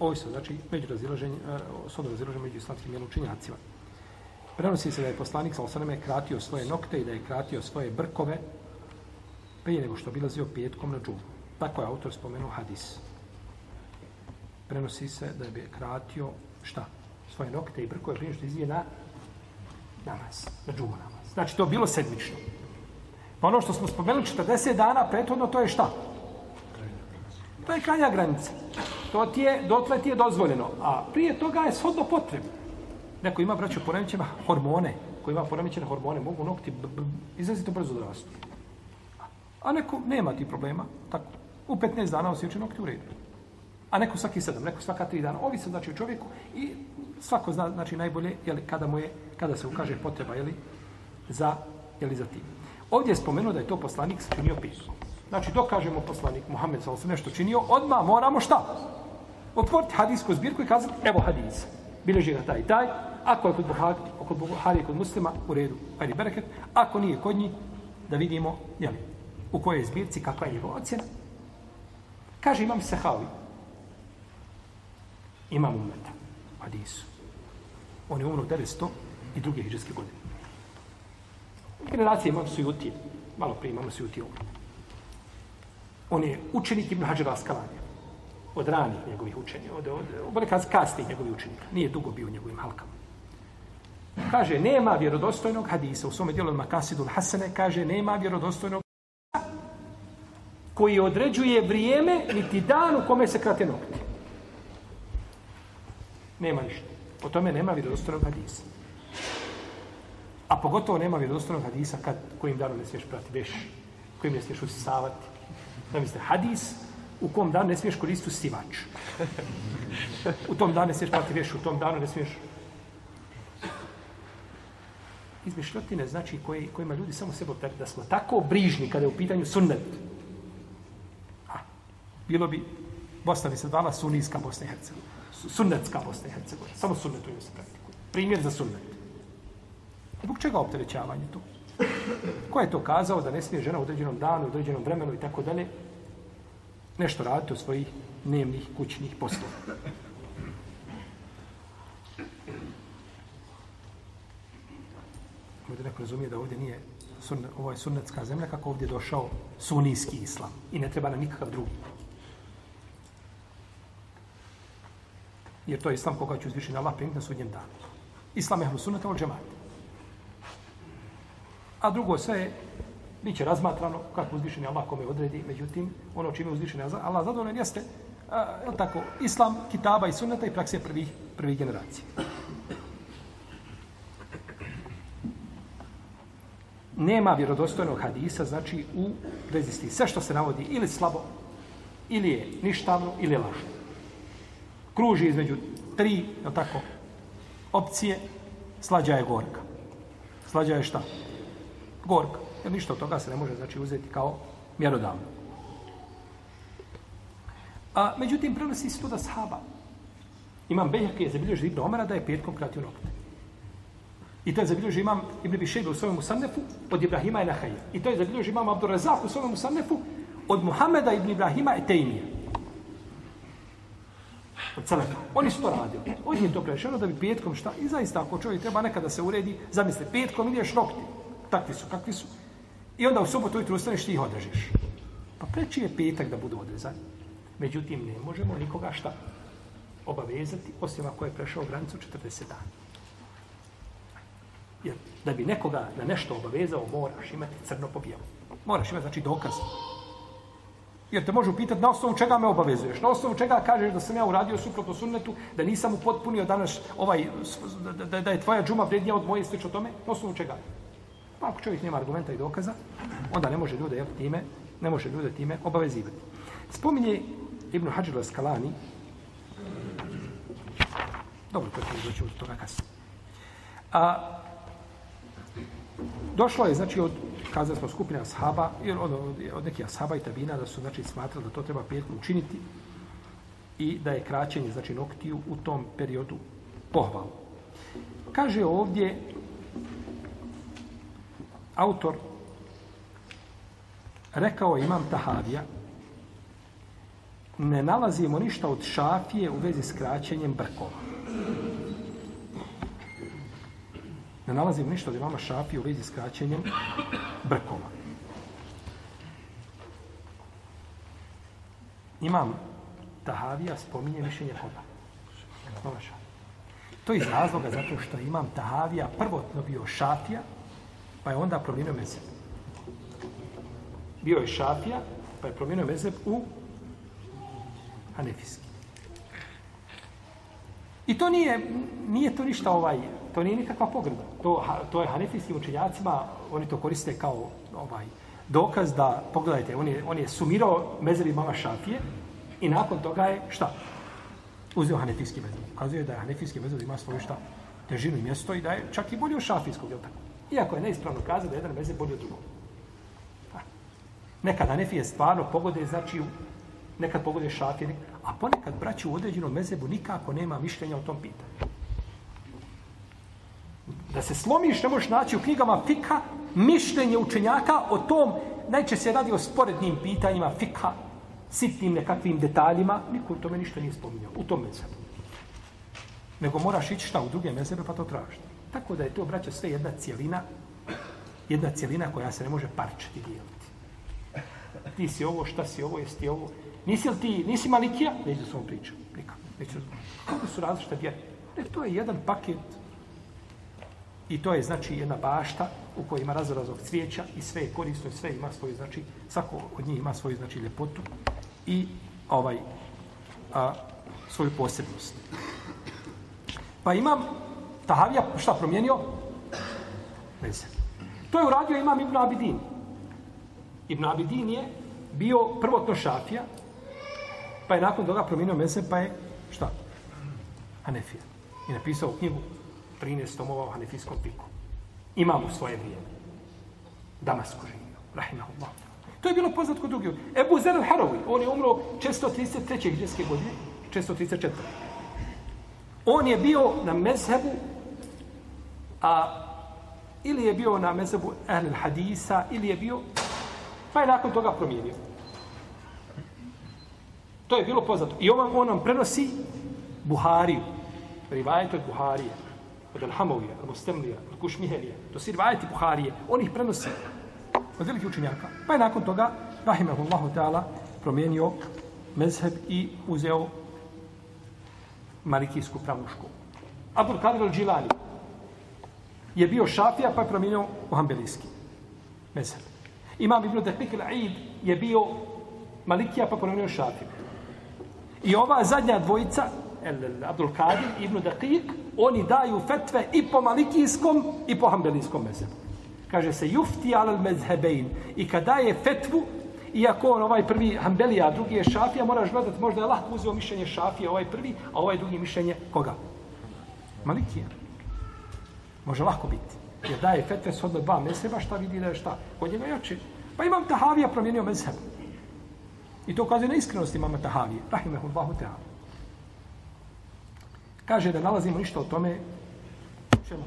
ovo se znači među razilaženje, e, osobno razilaženje među islamskim učinjacima. Prenosi se da je poslanik sa osaname kratio svoje nokte i da je kratio svoje brkove prije nego što bilazio petkom na džumu. Tako je autor spomenuo hadis prenosi se da je kratio šta? Svoje nokte i brkove prije što izvije na namaz, na džumu namaz. Znači, to bilo sedmično. Pa ono što smo spomenuli 40 dana prethodno, to je šta? To je kranja granica. To ti je, dotle ti je dozvoljeno. A prije toga je shodno potrebno. Neko ima, braćo, poremećena hormone, koji ima poremećene hormone, mogu nokti izrazito brzo da rastu. A neko nema ti problema, tako. U 15 dana osjeća nokti u redu a neko svaki sedam, neko svaka tri dana. Ovi se znači u čovjeku i svako zna znači najbolje je kada mu je kada se ukaže potreba je li za je li za tim. Ovdje je spomenuo da je to poslanik činio pismo. Znači dok kažemo poslanik Muhammed sallallahu alejhi nešto činio, odma moramo šta? Otvoriti hadisku zbirku i kazati evo hadis. Bileži ga taj taj, ako je kod Buhari, kod Buhari kod muslima, u redu, ajde bereket. Ako nije kod njih, da vidimo, jeli, u kojoj zbirci, kakva je njegova ocjena. Kaže imam Sehavi, imam umeta. Hadisu. On je umro 900 i druge hiđarske godine. Generacije imam sujuti. Malo prije imam sujuti umro. On je učenik Ibn Hađara Askalanja. Od ranih njegovih učenja. Od, od, od, od, kasnih njegovih učenika. Nije dugo bio u njegovim halkama. Kaže, nema vjerodostojnog hadisa. U svome dijelu od Makasidul Hasene kaže, nema vjerodostojnog koji određuje vrijeme niti dan u kome se krate nokti. Nema ništa. O tome nema vjerodostojnog hadisa. A pogotovo nema vjerodostojnog hadisa kad kojim danom ne smiješ prati veš, kojim ne smiješ usisavati. Zamislite, hadis u kom danu ne smiješ koristiti usivač. U tom danu ne smiješ prati veš, u tom danu ne smiješ izmišljotine, znači koji, kojima ljudi samo sebe optari, da smo tako brižni kada je u pitanju sunnet. Bilo bi, Bosna bi se dvala sunijska Bosna i Hercegovina sunnetska Bosna i Hercegovina. Samo sunnetu se praktikuje. Primjer za sunnet. Zbog čega opterećavanje tu? Ko je to kazao da ne smije žena u određenom danu, u određenom vremenu i tako dalje nešto raditi u svojih dnevnih kućnih poslova? Ovdje neko razumije da ovdje nije sunne, ovo je sunnetska zemlja kako ovdje došao sunijski islam i ne treba na nikakav drugi. Jer to je islam koga će uzvišiti Allah primiti na sudnjem danu. Islam je hlusunata od džemata. A drugo sve je, bit će razmatrano kako uzvišeni Allah kome odredi, međutim, ono čime uzvišeni Allah zadovoljen jeste, a, je tako, islam, kitaba i sunneta i prakse prvih, prvih generacija. Nema vjerodostojnog hadisa, znači u vezi Sve što se navodi ili slabo, ili je ništavno, ili je lažno kruži između tri, je tako, opcije, slađa je gorka. Slađa je šta? Gorka. Jer ništa od toga se ne može znači uzeti kao mjerodavno. A, međutim, prenosi se to da sahaba. Imam Bejhek je zabilježio Ibn Omara da je petkom kratio nokte. I to je zabilježio imam Ibn Bišejbe u svojom Musannefu od Ibrahima i Nahaja. I to je zabilježio imam Abdur Razak u svojom Musannefu od Muhameda ibn Ibrahima i Tejmija. Od Selefa. Oni su to radili. Od njih to prešeno da bi petkom šta. I zaista ako čovjek treba nekada se uredi, zamisli, petkom ideš nokti. Takvi su, kakvi su. I onda u subotu ujutru ustaneš ti ih odrežeš. Pa preći je petak da budu odrezani. Međutim, ne možemo nikoga šta obavezati, osim ako je prešao granicu 40 dana. Jer da bi nekoga na nešto obavezao, moraš imati crno po bijelu. Moraš imati, znači, dokaz. Jer te može upitati na osnovu čega me obavezuješ, na osnovu čega kažeš da sam ja uradio suprotno sunnetu, da nisam upotpunio danas ovaj, da, da, da je tvoja džuma vrednija od moje slično tome, na osnovu čega? Pa ako čovjek nema argumenta i dokaza, onda ne može ljude time, ne može ljude time obavezivati. Spominje Ibn Hađir Skalani, dobro, to ćemo doći od toga kasnije. A, došlo je, znači, od, kazali smo, skupina ashaba, jer od, od, od nekih ashaba i tabina, da su, znači, smatrali da to treba petkom učiniti i da je kraćenje, znači, noktiju u tom periodu pohvalno. Kaže ovdje autor rekao imam Tahavija ne nalazimo ništa od šafije u vezi s kraćenjem brkova. Ne nalazimo ništa od imama šafije u vezi s kraćenjem brkova. Imam Tahavija spominje mišljenje koga? Imama šafija. To je iz razloga zato što imam Tahavija prvotno bio šafija, pa je onda promijenio mezeb. Bio je šafija, pa je promijenio mezeb u hanefijski. I to nije, nije to ništa ovaj, to nije nikakva pogreda. To, to je hanefijskim učenjacima, oni to koriste kao ovaj dokaz da, pogledajte, on je, on je sumirao mezevi mama šafije i nakon toga je šta? Uzeo hanefijski mezeb. Ukazuje da je hanefijski mezeb ima svoju šta? Težinu i mjesto i da je čak i bolje od šafijskog, je tako? Iako je neispravno kazao da je jedan mezeb bolji od drugog. Nekad hanefije stvarno pogode, znači nekad pogode šafiri, a ponekad braći u određenom mezebu nikako nema mišljenja o tom pitanju. Da se slomiš, ne možeš naći u knjigama fika mišljenje učenjaka o tom, najče se radi o sporednim pitanjima fika, sitnim nekakvim detaljima, niko u tome ništa nije spominjao, u tom mezebu. Nego moraš ići šta u druge mezebe pa to tražiti. Tako da je to, braća, sve jedna cijelina, jedna cijelina koja se ne može parčiti dijeliti. Ti si ovo, šta si ovo, jesi ti ovo, Nisi li ti, nisi malikija? Neću da svom pričam. Nikako. Neću da Kako su različite vjere? Ne, to je jedan paket i to je znači jedna bašta u kojoj ima razrazog cvijeća i sve je korisno i sve ima svoju, znači, svako od njih ima svoju, znači, ljepotu i ovaj, a, svoju posebnost. Pa imam Tahavija, šta promijenio? Veze. To je uradio imam Ibn Abidin. Ibn Abidin je bio prvotno šafija, Pa je nakon toga promijenio mese, pa je šta? Hanefija. I napisao knjigu 13 tomova u hanefijskom piku. Imamo svoje vrijeme. Damasku živio. Rahimahullah. To je bilo poznat kod drugih. Ebu Zer al-Harawi, on je umro 633. hđeske godine, 634. On je bio na mezhebu, a ili je bio na mezhebu Ahl hadisa ili je bio, pa je nakon toga promijenio. To je bilo poznato. I on, on nam prenosi Buhariju. Rivajet od Buharije. Od Alhamovija, Al-Mustemlija, Al-Kušmihelija, To si Buharije. On ih prenosi od velikih učenjaka. Pa je nakon toga, Rahimahullahu ta'ala, promijenio mezheb i uzeo Malikijsku pravnu školu. Abdul Kadir al-Đilani je bio šafija pa je promijenio u Hanbelijski mezheb. Imam Ibn Deklik al-Aid je bio Malikija pa promijenio šafija. I ova zadnja dvojica, El Abdul Kadir ibn Daqiq, oni daju fetve i po malikijskom i po hambelijskom mezebu. Kaže se jufti al mezhebein. I kada daje fetvu, iako on ovaj prvi hambelija, a drugi je šafija, moraš gledati, možda je lahko uzeo mišljenje šafija, ovaj prvi, a ovaj drugi mišljenje koga? Malikija. Može lahko biti. Jer daje fetve s odme dva mezheba, šta vidi da je šta? Kod njega jači. Pa imam Tahavija promijenio mezheb. I to ukazuje na iskrenost imama Tahavije, Rahimehullahu ta'ala. Kaže da nalazimo ništa o tome čemu?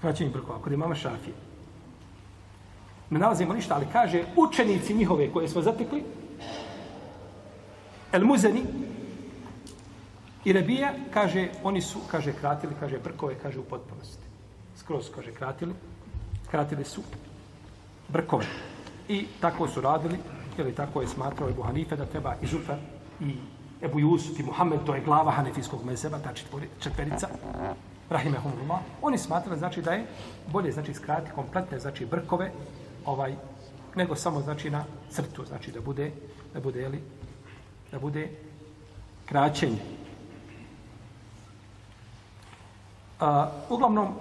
Kraćenje brkova, kod imama Šafije. Ne nalazimo ništa, ali kaže učenici njihove koje smo zatekli, El Muzeni i Rebija, kaže, oni su, kaže, kratili, kaže, brkove, kaže, u potpunosti. Skroz, kaže, kratili, kratili su brkove. I tako su radili, ili tako je smatrao Ebu Hanife da treba i Zufar i Ebu Jusuf i Muhammed, to je glava hanefijskog mezeba, ta četverica, rahimehumullah, oni smatrali, znači, da je bolje, znači, skrati kompletne, znači, brkove, ovaj, nego samo, znači, na crtu, znači, da bude, da bude, jeli, da bude kraćenje. A, uglavnom,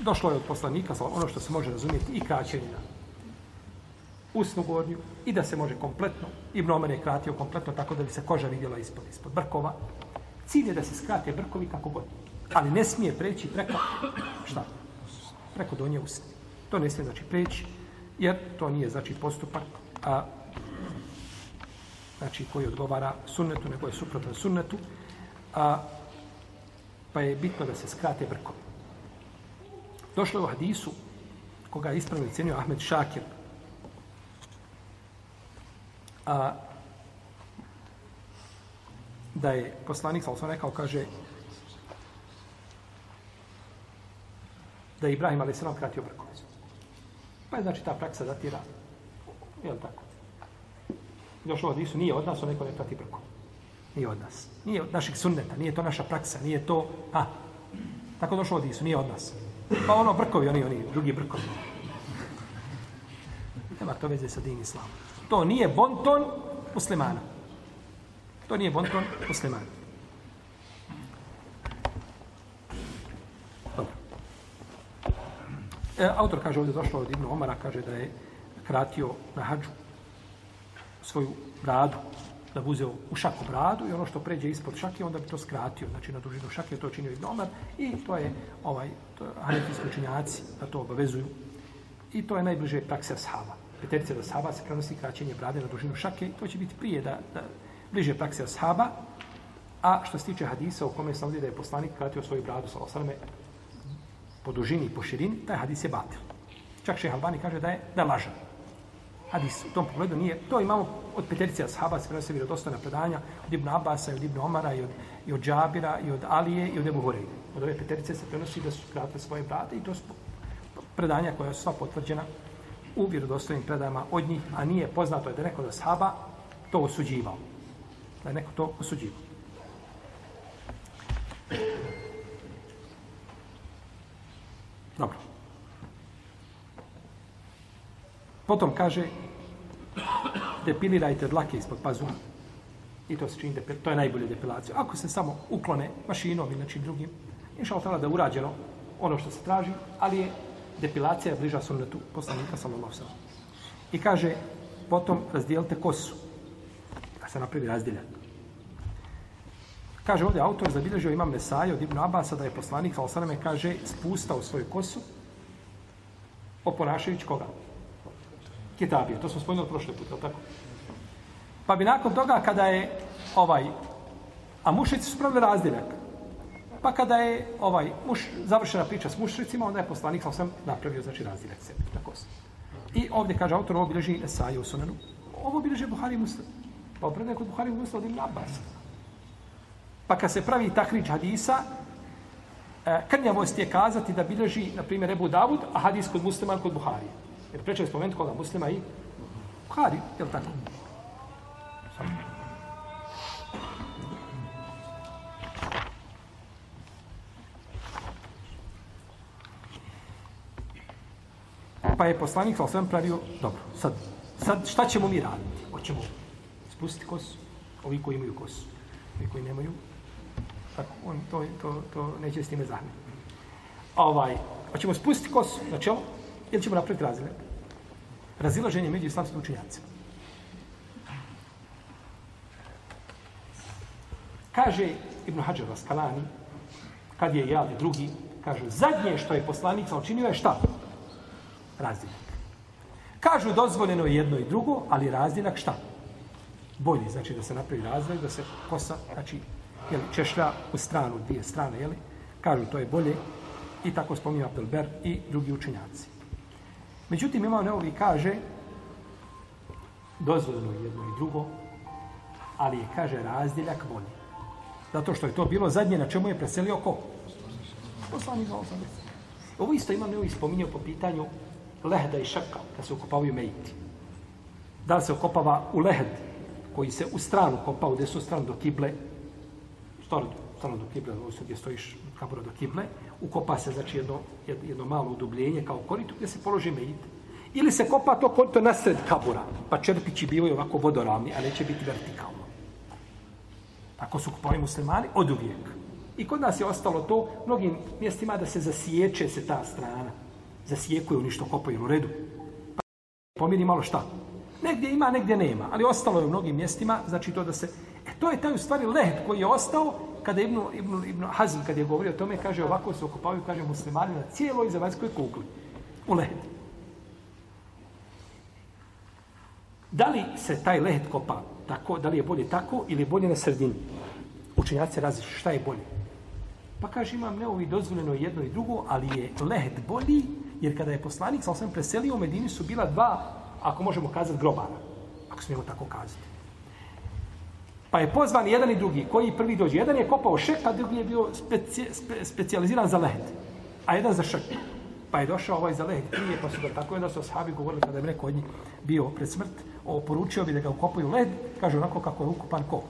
došlo je od poslanika, ono što se može razumjeti, i kraćenje na usnu gornju i da se može kompletno, Ibn Omer je kratio kompletno tako da bi se koža vidjela ispod, ispod brkova. Cilj je da se skrate brkovi kako god. Ali ne smije preći preko, šta? Preko donje usne. To ne smije znači preći, jer to nije znači postupak, a znači koji odgovara sunnetu, nego je suprotan sunnetu, a, pa je bitno da se skrate brkovi. Došlo je u hadisu, koga je ispravno cenio Ahmed Šakir, a, da je poslanik, sa osam rekao, kaže, da je Ibrahim a.s. kratio brkove. Pa je znači ta praksa datira, je li tako? Došlo od Isu, nije od nas, on neko ne prati brkove. Nije od nas. Nije od naših sunneta, nije to naša praksa, nije to, a, tako došlo od Isu, nije od nas. Pa ono brkovi, oni, oni, drugi brkovi. Nema to veze sa din islamom. To nije bonton muslimana. To nije bonton muslimana. Dobro. E, autor kaže ovdje došlo od Ibnu Omara, kaže da je kratio na hađu svoju bradu, da bi uzeo u šaku bradu i ono što pređe ispod šake, onda bi to skratio, znači na dužinu šake, to činio Ibn Omar i to je ovaj, to je hanefijski učinjaci da to obavezuju i to je najbliže prakse ashaba peterice do sahaba se prenosi kraćenje brade na dužinu šake, to će biti prije da, da bliže prakse ashaba, a što se tiče hadisa u kome se navodi da je poslanik kratio svoju bradu sa osaleme po dužini i po širini, taj hadis je batil. Čak še Albani kaže da je da je lažan. Hadis u tom pogledu nije, to imamo od peterice ashaba, se prenosi vjerodostojna predanja od Ibn Abasa, od Ibn Omara, i od, i od Džabira, i od Alije, i od Ebu Horeide. Od ove peterice se prenosi da su kratile svoje brade i to su predanja koja su sva potvrđena u vjerodostojnim predajama od njih, a nije poznato je da neko da sahaba to osuđivao. Da je neko to osuđivao. Dobro. Potom kaže depilirajte dlake ispod pazuha. I to se čini, to je najbolje depilacija. Ako se samo uklone mašinom ili nečim drugim, inša Allah da je urađeno ono što se traži, ali je depilacija je bliža sunnetu poslanika sallallahu alejhi I kaže potom razdijelite kosu. Da se napravi razdjeljak. Kaže ovdje autor zabilježio imam Nesaje od Ibn Abasa da je poslanik sallallahu alejhi kaže spustao svoju kosu oponašajući koga? Kitabije. To smo spomenuli prošle put, je tako? Pa bi nakon toga kada je ovaj a mušici su pravili razdjeljak. Pa kada je ovaj muš završena priča s mušricima, onda je poslanik sa sam napravio znači razdjelak sebi tako se. I ovdje kaže autor ovo bilježi Esai u Sunanu. Ovo bilježi Buhari Muslim. Pa opredne kod Buhari Muslim od Ibn Abbas. Pa kad se pravi takrič hadisa, e, krnjavost je kazati da bilježi, na primjer, Ebu Davud, a hadis kod muslima kod Buhari. Jer preče je spomenuti koga muslima i Buhari, je li tako? Pa je poslanik sa svem pravio, dobro, sad, sad šta ćemo mi raditi? Hoćemo spustiti kosu, ovi koji imaju kosu, ovi koji nemaju, tako, on to, to, to neće s time zahmeti. Ovaj, hoćemo spustiti kosu, znači čelo ili ćemo napraviti razile? Razilaženje među islamskim učinjacima. Kaže Ibn Hajar Raskalani, kad je jad drugi, kaže, zadnje što je poslanik učinio je šta? Razdijeljak. Kažu dozvoljeno je jedno i drugo, ali razdjeljak šta? Bolji, znači da se napravi razdjeljak, da se kosa, znači, jeli, češlja u stranu, dvije strane, jeli? Kažu to je bolje i tako spominju Abdelber i drugi učenjaci. Međutim, imao neovi kaže dozvoljeno je jedno i drugo, ali je, kaže, razdjeljak bolji. Zato što je to bilo zadnje na čemu je preselio ko? Poslanik za. Ovo isto imam neovi spominjao po pitanju lehda i šaka, kad se ukopavaju mejiti. Da li se okopava u lehd, koji se u stranu kopa, u desnu stranu do kible, stranu, stranu do kible, odnosno gdje stojiš kabura do kible, ukopa se znači jedno, jedno malo udubljenje kao korito gdje se položi mejit. Ili se kopa to korito nasred kabura, pa čerpići bivaju ovako vodoravni, a neće biti vertikalno. Tako su kupovali muslimani od uvijek. I kod nas je ostalo to, mnogim mjestima da se zasiječe se ta strana. Zasijekuju oni što kopaju u redu. Pa pomiri malo šta. Negdje ima, negdje nema. Ali ostalo je u mnogim mjestima, znači to da se... E, to je taj u stvari lehet koji je ostao kada Ibn, Ibn, Ibn Hazm, kad je govorio o tome, kaže ovako se okopavaju, kaže muslimani na cijeloj zemaljskoj kugli. U lehet. Da li se taj lehet kopa tako, da li je bolje tako ili je bolje na sredini? Učenjaci različi šta je bolje. Pa kaže, imam neovi dozvoljeno jedno i drugo, ali je lehet bolji, jer kada je poslanik, sa osam preselio u Medini, su bila dva, ako možemo kazati, grobara. Ako smijemo tako kazati. Pa je pozvan jedan i drugi. Koji prvi dođe? Jedan je kopao šek, a drugi je bio speci, spe, specializiran za lehet. A jedan za šek. Pa je došao ovaj za lehet prije, pa su ga tako jedan su ashabi govorili kada je neko od njih bio pred smrt, oporučio poručio bi da ga ukopaju led, kaže onako kako je ukupan ko.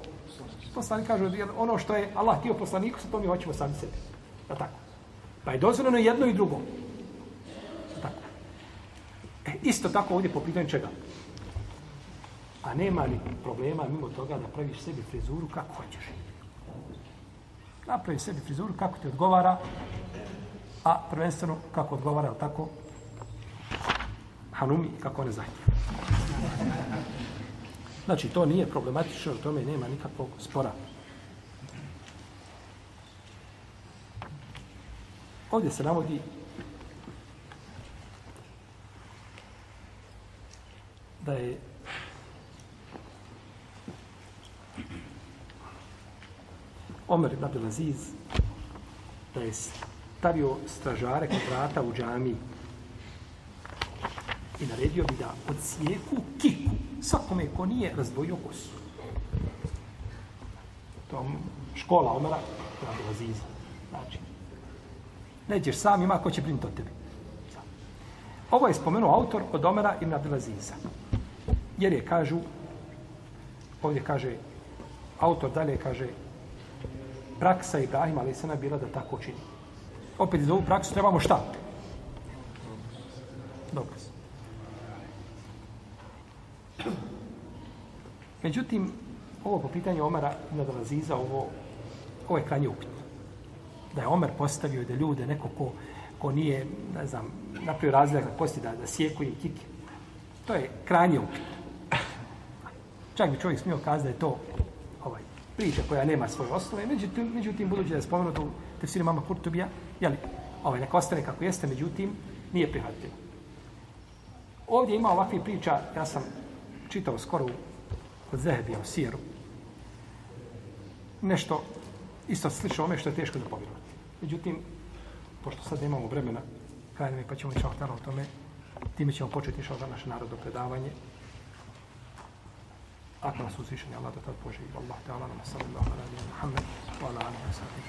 Poslanik kaže, ono što je Allah htio poslaniku, sa to mi hoćemo sami sebi. Da tako. Pa je dozvoljeno jedno i drugo. E, isto tako ovdje po pitanju čega? A nema ni problema mimo toga da praviš sebi frizuru kako hoćeš. Napravi sebi frizuru kako ti odgovara, a prvenstveno kako odgovara, tako, Hanumi kako ne zahtjeva. Znači, to nije problematično, u tome nema nikakvog spora. Ovdje se navodi da je Omer ibn Abdelaziz da je stavio stražare kod vrata u džamiji i naredio bi da odsjeku kiku svakome ko nije razdvojio kosu. To škola Omera ibn Abdelaziza. Znači, nećeš sam, ima ko će brinuti o tebi. Ovo je spomenuo autor od Omera ibn Abdelaziza. Jer je, kažu, ovdje kaže, autor dalje kaže, praksa Ibrahima ali se bila da tako čini. Opet za ovu praksu trebamo šta? Dokaz. Međutim, ovo po pitanju Omara i Nadalaziza, ovo, ovo je kranje upitno. Da je Omer postavio da ljude, neko ko, ko nije, ne znam, napravio razlijak na posti da, da sjeku im kike. To je kranje upitno. Čak bi čovjek smio kazati da je to ovaj, priča koja nema svoje osnove, međutim, međutim budući da je spomenuto u tefsiru mama Kurtubija, jeli, ovaj, neka ostane kako jeste, međutim, nije prihvatljivo. Ovdje ima ovakvih priča, ja sam čitao skoro u, kod Zehebija u Sijeru, nešto isto slično ome što je teško da povjerovati. Međutim, pošto sad nemamo vremena, krajnje pa ćemo ići o tome, time ćemo početi išao za naše narodno predavanje, اكبر association يلا ده تطبوجي والله تعالى اللهم صل الله على نبينا وعلى آله وصحبه.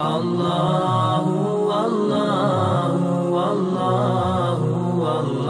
الله الله الله الله.